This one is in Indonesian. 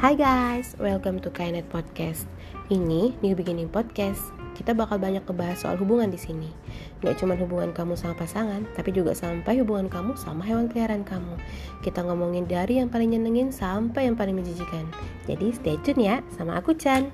Hai guys, welcome to Kainet Podcast. Ini New Beginning Podcast. Kita bakal banyak ngebahas soal hubungan di sini. Gak cuma hubungan kamu sama pasangan, tapi juga sampai hubungan kamu sama hewan peliharaan kamu. Kita ngomongin dari yang paling nyenengin sampai yang paling menjijikan. Jadi stay tune ya sama aku Chan.